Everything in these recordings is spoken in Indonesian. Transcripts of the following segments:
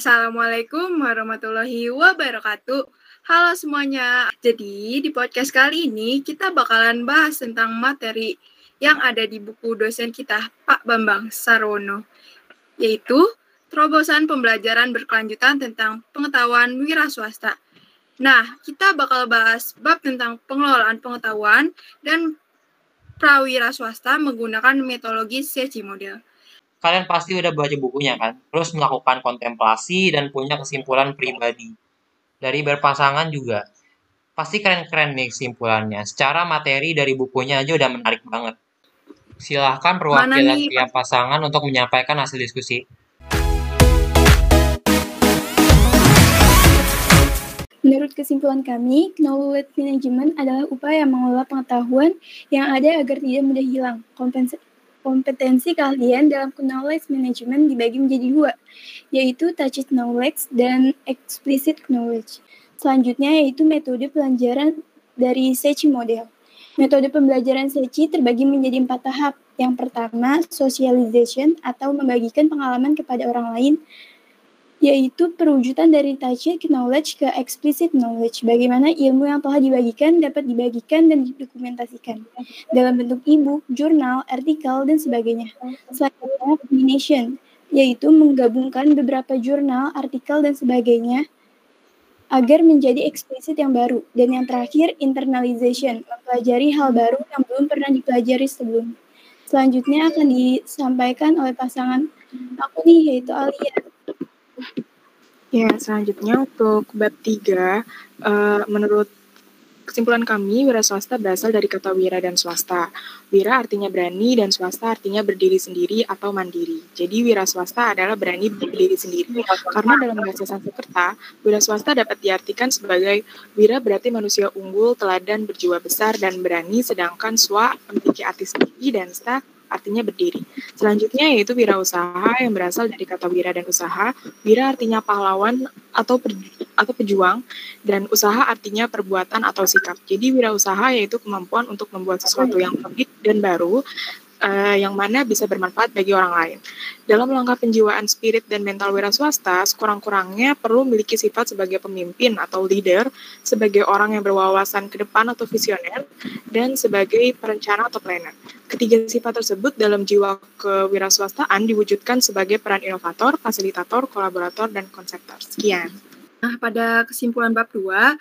Assalamualaikum warahmatullahi wabarakatuh. Halo semuanya. Jadi di podcast kali ini kita bakalan bahas tentang materi yang ada di buku dosen kita Pak Bambang Sarwono, yaitu terobosan pembelajaran berkelanjutan tentang pengetahuan wira swasta. Nah, kita bakal bahas bab tentang pengelolaan pengetahuan dan prawira swasta menggunakan metodologi SECI model kalian pasti udah baca bukunya kan, terus melakukan kontemplasi dan punya kesimpulan pribadi. Dari berpasangan juga, pasti keren-keren nih kesimpulannya. Secara materi dari bukunya aja udah menarik banget. Silahkan perwakilan tiap pasangan untuk menyampaikan hasil diskusi. Menurut kesimpulan kami, knowledge management adalah upaya mengelola pengetahuan yang ada agar tidak mudah hilang. Kompensasi kompetensi kalian dalam knowledge management dibagi menjadi dua, yaitu tacit knowledge dan explicit knowledge. Selanjutnya yaitu metode pelajaran dari SECI model. Metode pembelajaran SECI terbagi menjadi empat tahap. Yang pertama, socialization atau membagikan pengalaman kepada orang lain yaitu perwujudan dari tacit knowledge ke explicit knowledge. Bagaimana ilmu yang telah dibagikan dapat dibagikan dan didokumentasikan dalam bentuk e-book, jurnal, artikel, dan sebagainya. Selanjutnya, combination, yaitu menggabungkan beberapa jurnal, artikel, dan sebagainya agar menjadi eksplisit yang baru. Dan yang terakhir, internalization, mempelajari hal baru yang belum pernah dipelajari sebelumnya. Selanjutnya akan disampaikan oleh pasangan aku nih, yaitu Alia. Ya, selanjutnya untuk bab 3, uh, menurut kesimpulan kami, wira swasta berasal dari kata wira dan swasta. Wira artinya berani dan swasta artinya berdiri sendiri atau mandiri. Jadi wira swasta adalah berani berdiri sendiri. Karena dalam bahasa Sanskerta, wira swasta dapat diartikan sebagai wira berarti manusia unggul, teladan, berjiwa besar, dan berani, sedangkan swa memiliki arti sendiri dan sta artinya berdiri. Selanjutnya yaitu wirausaha yang berasal dari kata wira dan usaha. Wira artinya pahlawan atau atau pejuang dan usaha artinya perbuatan atau sikap. Jadi wirausaha yaitu kemampuan untuk membuat sesuatu yang unik dan baru uh, yang mana bisa bermanfaat bagi orang lain. Dalam langkah penjiwaan spirit dan mental wira swasta, sekurang-kurangnya perlu memiliki sifat sebagai pemimpin atau leader, sebagai orang yang berwawasan ke depan atau visioner, dan sebagai perencana atau planner. Ketiga sifat tersebut dalam jiwa kewirausahaan diwujudkan sebagai peran inovator, fasilitator, kolaborator, dan konseptor. Sekian. Nah, pada kesimpulan bab 2,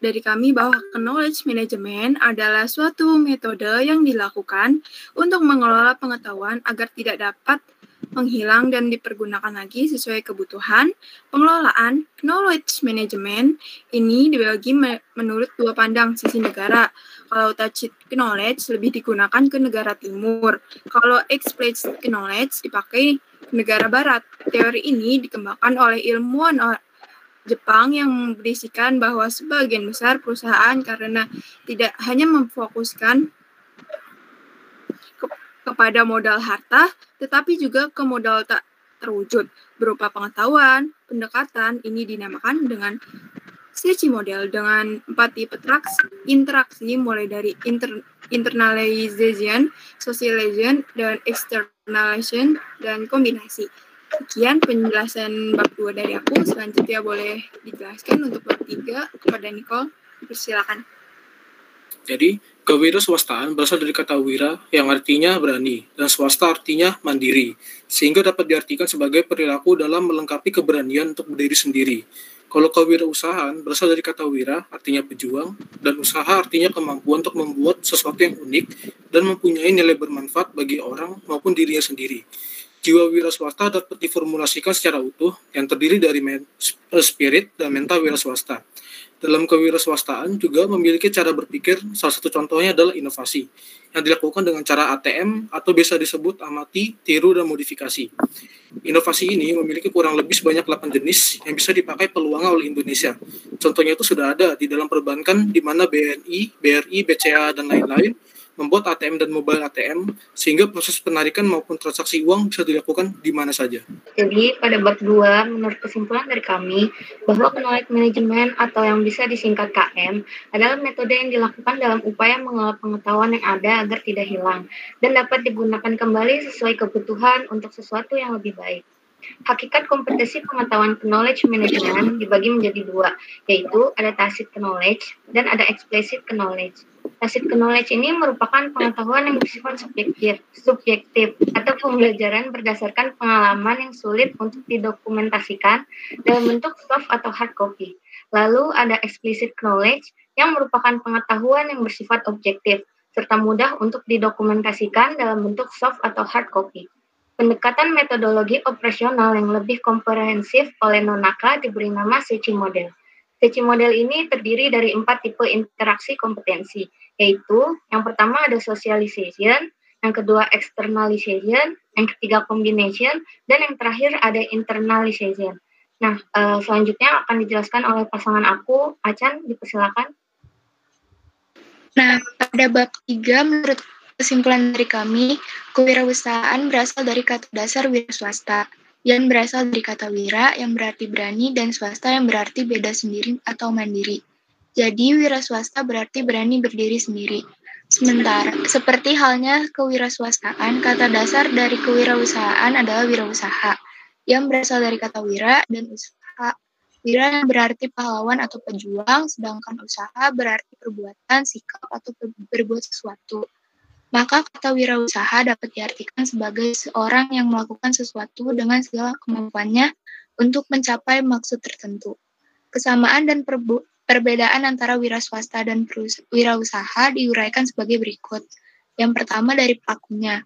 dari kami bahwa knowledge management adalah suatu metode yang dilakukan untuk mengelola pengetahuan agar tidak dapat menghilang dan dipergunakan lagi sesuai kebutuhan. Pengelolaan knowledge management ini dibagi menurut dua pandang sisi negara. Kalau tacit knowledge lebih digunakan ke negara timur. Kalau explicit knowledge dipakai negara barat. Teori ini dikembangkan oleh ilmuwan Jepang yang berisikan bahwa sebagian besar perusahaan karena tidak hanya memfokuskan ke kepada modal harta, tetapi juga ke modal tak terwujud berupa pengetahuan, pendekatan ini dinamakan dengan Sechi model dengan empat tipe interaksi mulai dari inter, internalization, socialization, dan externalization, dan kombinasi. Sekian penjelasan bab 2 dari aku. Selanjutnya boleh dijelaskan untuk bab 3 kepada Nicole. Persilakan. Jadi, kewirausahaan berasal dari kata wira yang artinya berani dan swasta artinya mandiri, sehingga dapat diartikan sebagai perilaku dalam melengkapi keberanian untuk berdiri sendiri. Kalau kewirausahaan berasal dari kata wira, artinya pejuang, dan usaha artinya kemampuan untuk membuat sesuatu yang unik dan mempunyai nilai bermanfaat bagi orang maupun dirinya sendiri. Jiwa wira swasta dapat diformulasikan secara utuh yang terdiri dari eh, spirit dan mental wira swasta. Dalam kewirausahaan juga memiliki cara berpikir, salah satu contohnya adalah inovasi, yang dilakukan dengan cara ATM atau bisa disebut amati, tiru, dan modifikasi. Inovasi ini memiliki kurang lebih sebanyak 8 jenis yang bisa dipakai peluang oleh Indonesia. Contohnya itu sudah ada di dalam perbankan di mana BNI, BRI, BCA, dan lain-lain membuat ATM dan mobile ATM sehingga proses penarikan maupun transaksi uang bisa dilakukan di mana saja. Jadi pada bab 2 menurut kesimpulan dari kami bahwa knowledge management atau yang bisa disingkat KM adalah metode yang dilakukan dalam upaya mengelola pengetahuan yang ada agar tidak hilang dan dapat digunakan kembali sesuai kebutuhan untuk sesuatu yang lebih baik. Hakikat kompetensi pengetahuan knowledge management dibagi menjadi dua, yaitu ada tacit knowledge dan ada explicit knowledge. Tacit knowledge ini merupakan pengetahuan yang bersifat subjektif, subjektif atau pembelajaran berdasarkan pengalaman yang sulit untuk didokumentasikan dalam bentuk soft atau hard copy. Lalu ada explicit knowledge yang merupakan pengetahuan yang bersifat objektif serta mudah untuk didokumentasikan dalam bentuk soft atau hard copy. Pendekatan metodologi operasional yang lebih komprehensif oleh Nonaka diberi nama SECI model. SECI model ini terdiri dari empat tipe interaksi kompetensi, yaitu yang pertama ada socialization, yang kedua externalization, yang ketiga combination, dan yang terakhir ada internalization. Nah, uh, selanjutnya akan dijelaskan oleh pasangan aku, Acan, dipersilakan. Nah, pada bab 3 menurut Kesimpulan dari kami, kewirausahaan berasal dari kata dasar wira swasta, yang berasal dari kata wira yang berarti berani dan swasta yang berarti beda sendiri atau mandiri. Jadi wira swasta berarti berani berdiri sendiri. Sementara, seperti halnya kewirausahaan, kata dasar dari kewirausahaan adalah wirausaha, yang berasal dari kata wira dan usaha. Wira yang berarti pahlawan atau pejuang, sedangkan usaha berarti perbuatan, sikap, atau berbuat sesuatu. Maka kata wirausaha dapat diartikan sebagai seorang yang melakukan sesuatu dengan segala kemampuannya untuk mencapai maksud tertentu. Kesamaan dan perbedaan antara wira swasta dan wirausaha diuraikan sebagai berikut. Yang pertama dari pelakunya.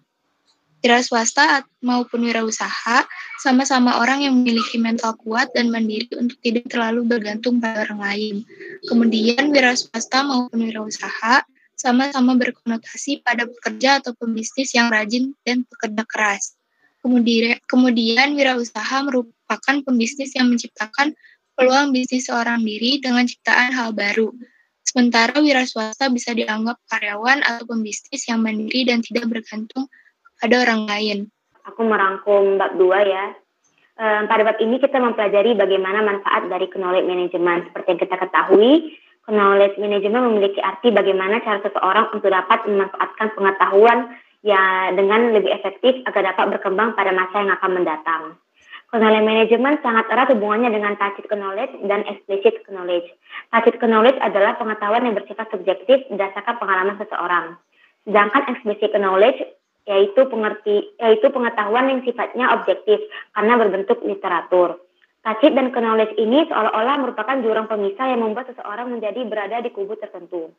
Wira swasta maupun wirausaha sama-sama orang yang memiliki mental kuat dan mandiri untuk tidak terlalu bergantung pada orang lain. Kemudian wira swasta maupun wirausaha sama-sama berkonotasi pada pekerja atau pembisnis yang rajin dan pekerja keras. Kemudian, kemudian wirausaha merupakan pembisnis yang menciptakan peluang bisnis seorang diri dengan ciptaan hal baru. Sementara wira swasta bisa dianggap karyawan atau pembisnis yang mandiri dan tidak bergantung pada orang lain. Aku merangkum bab dua ya. pada bab ini kita mempelajari bagaimana manfaat dari knowledge management. Seperti yang kita ketahui, Knowledge management memiliki arti bagaimana cara seseorang untuk dapat memanfaatkan pengetahuan ya dengan lebih efektif agar dapat berkembang pada masa yang akan mendatang. Knowledge management sangat erat hubungannya dengan tacit knowledge dan explicit knowledge. Tacit knowledge adalah pengetahuan yang bersifat subjektif berdasarkan pengalaman seseorang. Sedangkan explicit knowledge yaitu pengerti yaitu pengetahuan yang sifatnya objektif karena berbentuk literatur. Tacit dan knowledge ini seolah-olah merupakan jurang pemisah yang membuat seseorang menjadi berada di kubu tertentu.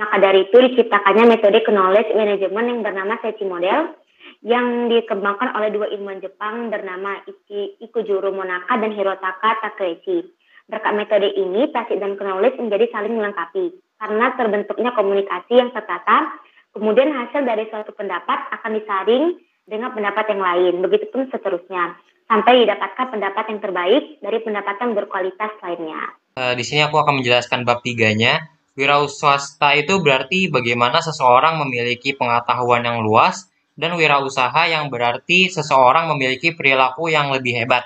Maka dari itu diciptakannya metode knowledge management yang bernama Seichi Model yang dikembangkan oleh dua ilmuwan Jepang bernama Iki, Ikujuru Monaka dan Hirotaka Takeichi. Berkat metode ini, tacit dan knowledge menjadi saling melengkapi karena terbentuknya komunikasi yang tertata, kemudian hasil dari suatu pendapat akan disaring dengan pendapat yang lain, begitupun seterusnya sampai didapatkan pendapat yang terbaik dari pendapatan berkualitas lainnya. Uh, di sini aku akan menjelaskan bab tiganya. Wirausaha itu berarti bagaimana seseorang memiliki pengetahuan yang luas dan wirausaha yang berarti seseorang memiliki perilaku yang lebih hebat.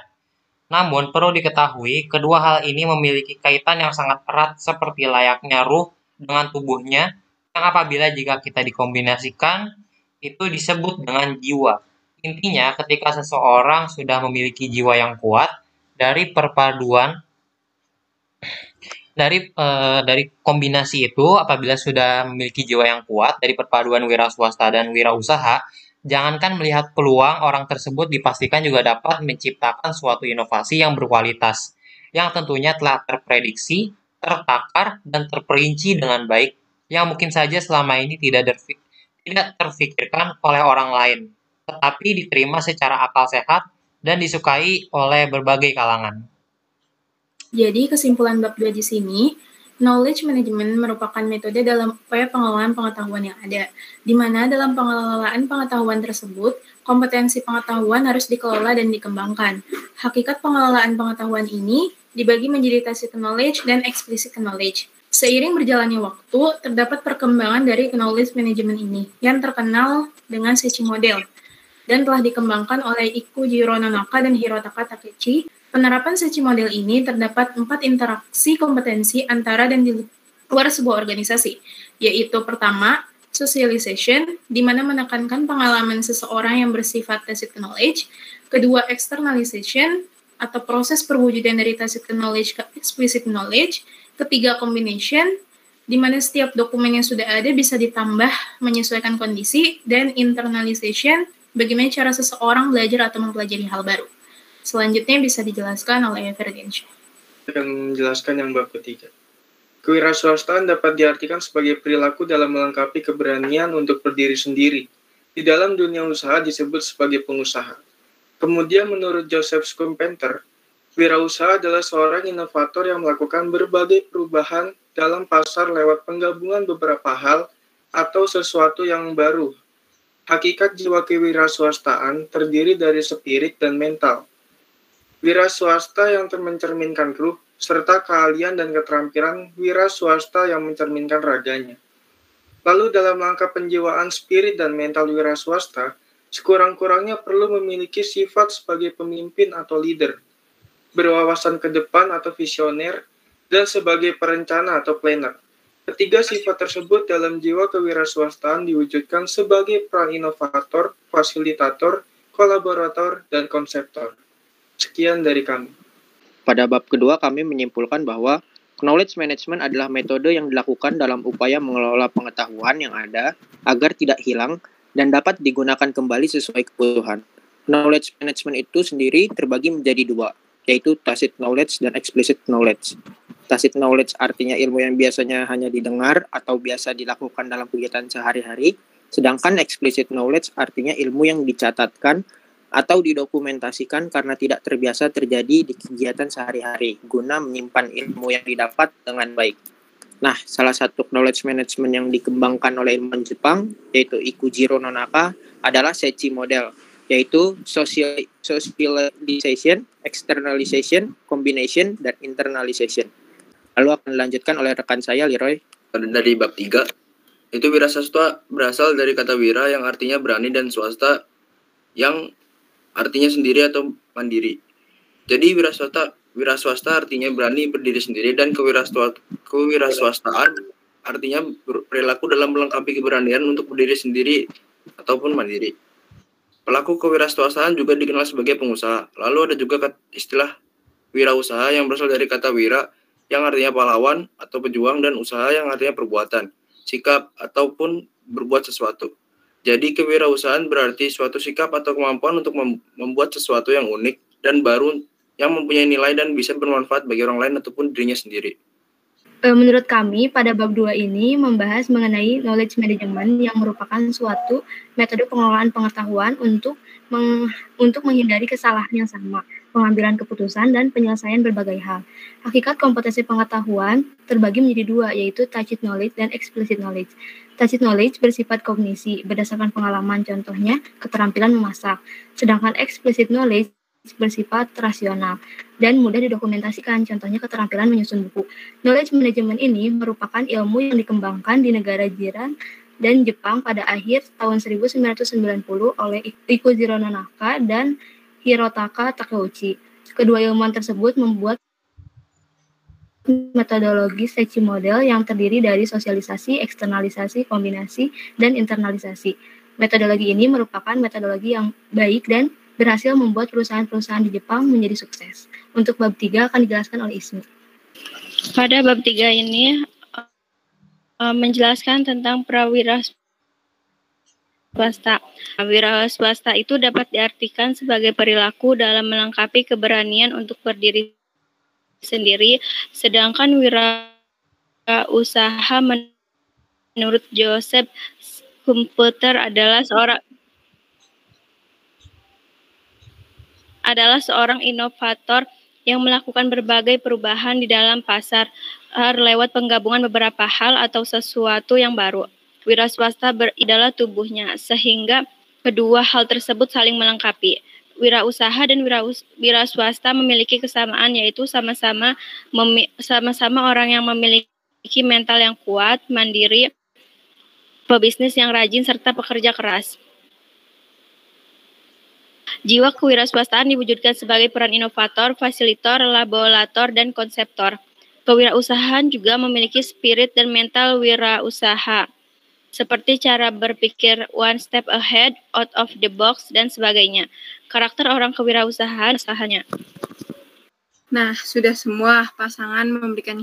Namun perlu diketahui, kedua hal ini memiliki kaitan yang sangat erat seperti layaknya ruh dengan tubuhnya yang apabila jika kita dikombinasikan itu disebut dengan jiwa. Intinya, ketika seseorang sudah memiliki jiwa yang kuat, dari perpaduan dari e, dari kombinasi itu apabila sudah memiliki jiwa yang kuat dari perpaduan wira swasta dan wira usaha, jangankan melihat peluang orang tersebut dipastikan juga dapat menciptakan suatu inovasi yang berkualitas yang tentunya telah terprediksi, tertakar dan terperinci dengan baik yang mungkin saja selama ini tidak tidak terfikirkan oleh orang lain tetapi diterima secara akal sehat dan disukai oleh berbagai kalangan. Jadi kesimpulan bab 2 di sini, knowledge management merupakan metode dalam upaya pengelolaan pengetahuan yang ada, di mana dalam pengelolaan pengetahuan tersebut, kompetensi pengetahuan harus dikelola dan dikembangkan. Hakikat pengelolaan pengetahuan ini dibagi menjadi tacit knowledge dan explicit knowledge. Seiring berjalannya waktu, terdapat perkembangan dari knowledge management ini yang terkenal dengan Seichi Model, dan telah dikembangkan oleh Iku Jiro Nonaka dan Hirotaka Takechi. Penerapan Sechi model ini terdapat empat interaksi kompetensi antara dan di luar sebuah organisasi, yaitu pertama, socialization, di mana menekankan pengalaman seseorang yang bersifat tacit knowledge. Kedua, externalization, atau proses perwujudan dari tacit knowledge ke explicit knowledge. Ketiga, combination, di mana setiap dokumen yang sudah ada bisa ditambah menyesuaikan kondisi. Dan internalization, bagaimana cara seseorang belajar atau mempelajari hal baru. Selanjutnya bisa dijelaskan oleh Ferdiansyah. Yang menjelaskan yang bab ketiga. Kewirausahaan dapat diartikan sebagai perilaku dalam melengkapi keberanian untuk berdiri sendiri. Di dalam dunia usaha disebut sebagai pengusaha. Kemudian menurut Joseph Schumpeter, wirausaha adalah seorang inovator yang melakukan berbagai perubahan dalam pasar lewat penggabungan beberapa hal atau sesuatu yang baru. Hakikat jiwa kewirausahaan terdiri dari spirit dan mental. Wira swasta yang mencerminkan ruh, serta keahlian dan keterampilan wira swasta yang mencerminkan raganya. Lalu dalam langkah penjiwaan spirit dan mental wira swasta, sekurang-kurangnya perlu memiliki sifat sebagai pemimpin atau leader, berwawasan ke depan atau visioner, dan sebagai perencana atau planner. Ketiga sifat tersebut dalam jiwa kewirausahaan diwujudkan sebagai peran inovator, fasilitator, kolaborator, dan konseptor. Sekian dari kami. Pada bab kedua, kami menyimpulkan bahwa knowledge management adalah metode yang dilakukan dalam upaya mengelola pengetahuan yang ada agar tidak hilang dan dapat digunakan kembali sesuai kebutuhan. Knowledge management itu sendiri terbagi menjadi dua, yaitu tacit knowledge dan explicit knowledge. Tacit knowledge artinya ilmu yang biasanya hanya didengar atau biasa dilakukan dalam kegiatan sehari-hari, sedangkan explicit knowledge artinya ilmu yang dicatatkan atau didokumentasikan karena tidak terbiasa terjadi di kegiatan sehari-hari guna menyimpan ilmu yang didapat dengan baik. Nah, salah satu knowledge management yang dikembangkan oleh ilmuwan Jepang yaitu Ikujiro Nonaka adalah Sechi model yaitu social, socialization, externalization, combination, dan internalization. Lalu akan dilanjutkan oleh rekan saya Leroy. Dari bab 3, itu wira swasta berasal dari kata wira yang artinya berani dan swasta yang artinya sendiri atau mandiri. Jadi wira swasta wira swasta artinya berani berdiri sendiri dan kewirausahaan artinya perilaku dalam melengkapi keberanian untuk berdiri sendiri ataupun mandiri. Pelaku kewirausahaan juga dikenal sebagai pengusaha. Lalu ada juga istilah wirausaha yang berasal dari kata wira yang artinya pahlawan atau pejuang dan usaha yang artinya perbuatan, sikap ataupun berbuat sesuatu. Jadi kewirausahaan berarti suatu sikap atau kemampuan untuk membuat sesuatu yang unik dan baru yang mempunyai nilai dan bisa bermanfaat bagi orang lain ataupun dirinya sendiri. E, menurut kami, pada bab 2 ini membahas mengenai knowledge management yang merupakan suatu metode pengelolaan pengetahuan untuk meng, untuk menghindari kesalahan yang sama, pengambilan keputusan, dan penyelesaian berbagai hal. Hakikat kompetensi pengetahuan terbagi menjadi dua, yaitu tacit knowledge dan explicit knowledge. Tacit knowledge bersifat kognisi, berdasarkan pengalaman contohnya keterampilan memasak. Sedangkan explicit knowledge bersifat rasional dan mudah didokumentasikan, contohnya keterampilan menyusun buku. Knowledge management ini merupakan ilmu yang dikembangkan di negara jiran dan Jepang pada akhir tahun 1990 oleh Ikujiro Nonaka dan Hirotaka Takeuchi. Kedua ilmuwan tersebut membuat metodologi Sechi model yang terdiri dari sosialisasi, eksternalisasi, kombinasi, dan internalisasi. Metodologi ini merupakan metodologi yang baik dan berhasil membuat perusahaan-perusahaan di Jepang menjadi sukses. Untuk bab 3 akan dijelaskan oleh Ismi. Pada bab 3 ini uh, menjelaskan tentang prawira swasta. Prawira swasta itu dapat diartikan sebagai perilaku dalam melengkapi keberanian untuk berdiri sendiri, sedangkan wira usaha menurut Joseph Kumputer adalah seorang adalah seorang inovator yang melakukan berbagai perubahan di dalam pasar lewat penggabungan beberapa hal atau sesuatu yang baru. Wira swasta adalah tubuhnya, sehingga kedua hal tersebut saling melengkapi wirausaha dan wira, wira swasta memiliki kesamaan yaitu sama-sama sama-sama orang yang memiliki mental yang kuat, mandiri, pebisnis yang rajin serta pekerja keras. Jiwa kewirausahaan diwujudkan sebagai peran inovator, fasilitator, laborator, dan konseptor. Kewirausahaan juga memiliki spirit dan mental wirausaha. Seperti cara berpikir one step ahead, out of the box, dan sebagainya. Karakter orang kewirausahaan usahanya. Nah, sudah semua pasangan memberikan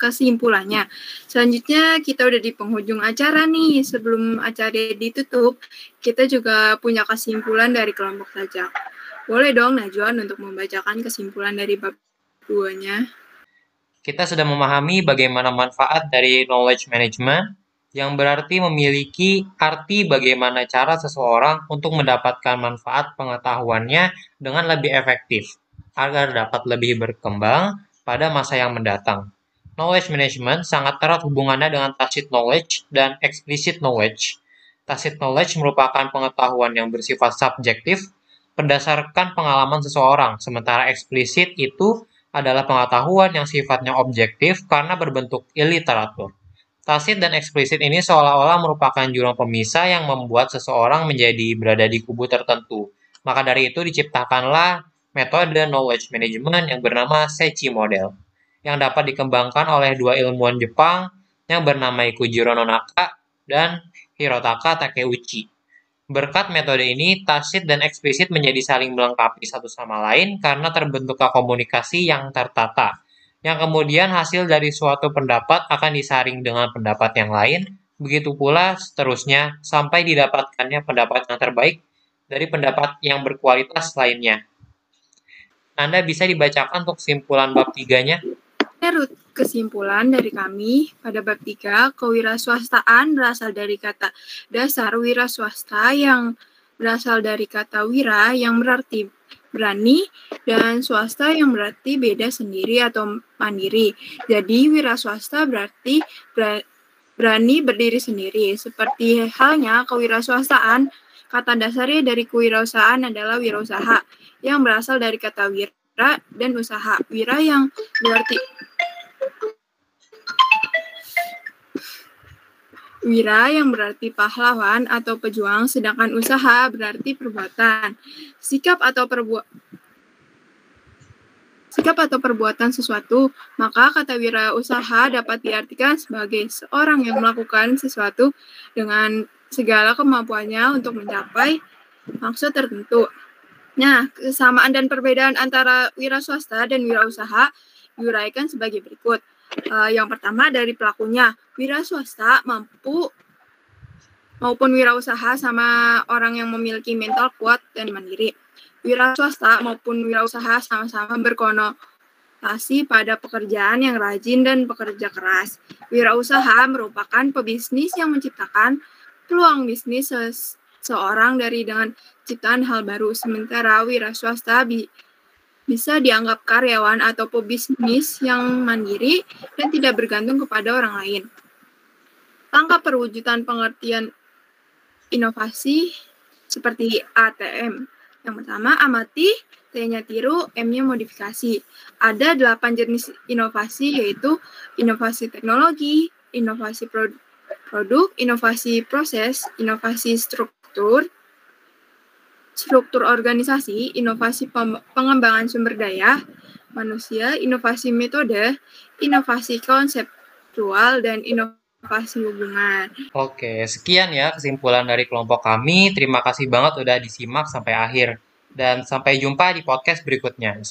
kesimpulannya. Selanjutnya kita udah di penghujung acara nih. Sebelum acara ditutup, kita juga punya kesimpulan dari kelompok saja. Boleh dong Najwan untuk membacakan kesimpulan dari bab duanya. Kita sudah memahami bagaimana manfaat dari knowledge management, yang berarti memiliki arti bagaimana cara seseorang untuk mendapatkan manfaat pengetahuannya dengan lebih efektif, agar dapat lebih berkembang pada masa yang mendatang. Knowledge management sangat erat hubungannya dengan tacit knowledge dan explicit knowledge. Tacit knowledge merupakan pengetahuan yang bersifat subjektif berdasarkan pengalaman seseorang, sementara eksplisit itu adalah pengetahuan yang sifatnya objektif karena berbentuk iliteratur. Tacit dan eksplisit ini seolah-olah merupakan jurang pemisah yang membuat seseorang menjadi berada di kubu tertentu. Maka dari itu diciptakanlah metode knowledge management yang bernama Seichi Model, yang dapat dikembangkan oleh dua ilmuwan Jepang yang bernama Ikujiro Nonaka dan Hirotaka Takeuchi. Berkat metode ini, tacit dan eksplisit menjadi saling melengkapi satu sama lain karena terbentuknya komunikasi yang tertata yang kemudian hasil dari suatu pendapat akan disaring dengan pendapat yang lain, begitu pula seterusnya sampai didapatkannya pendapat yang terbaik dari pendapat yang berkualitas lainnya. Anda bisa dibacakan untuk kesimpulan bab tiganya. Menurut kesimpulan dari kami, pada bab 3, kewirausahaan berasal dari kata dasar wira swasta yang berasal dari kata wira yang berarti berani dan swasta yang berarti beda sendiri atau mandiri. Jadi wira swasta berarti berani berdiri sendiri. Seperti halnya kewirausahaan, kata dasarnya dari kewirausahaan adalah wirausaha yang berasal dari kata wira dan usaha. Wira yang berarti Wira yang berarti pahlawan atau pejuang, sedangkan usaha berarti perbuatan. Sikap atau perbuatan sikap atau perbuatan sesuatu, maka kata wira usaha dapat diartikan sebagai seorang yang melakukan sesuatu dengan segala kemampuannya untuk mencapai maksud tertentu. Nah, kesamaan dan perbedaan antara wira swasta dan wira usaha diuraikan sebagai berikut. Uh, yang pertama dari pelakunya, wira swasta mampu maupun wirausaha sama orang yang memiliki mental kuat dan mandiri. Wira swasta maupun wirausaha sama-sama berkonotasi pada pekerjaan yang rajin dan pekerja keras. Wirausaha merupakan pebisnis yang menciptakan peluang bisnis seseorang dari dengan ciptaan hal baru, sementara wira swasta bi bisa dianggap karyawan atau pebisnis yang mandiri dan tidak bergantung kepada orang lain. Langkah perwujudan pengertian inovasi seperti ATM. Yang pertama, amati, T-nya tiru, M-nya modifikasi. Ada delapan jenis inovasi, yaitu inovasi teknologi, inovasi produk, inovasi proses, inovasi struktur, struktur organisasi, inovasi pengembangan sumber daya manusia, inovasi metode, inovasi konseptual, dan inovasi hubungan. Oke, sekian ya kesimpulan dari kelompok kami. Terima kasih banget udah disimak sampai akhir. Dan sampai jumpa di podcast berikutnya.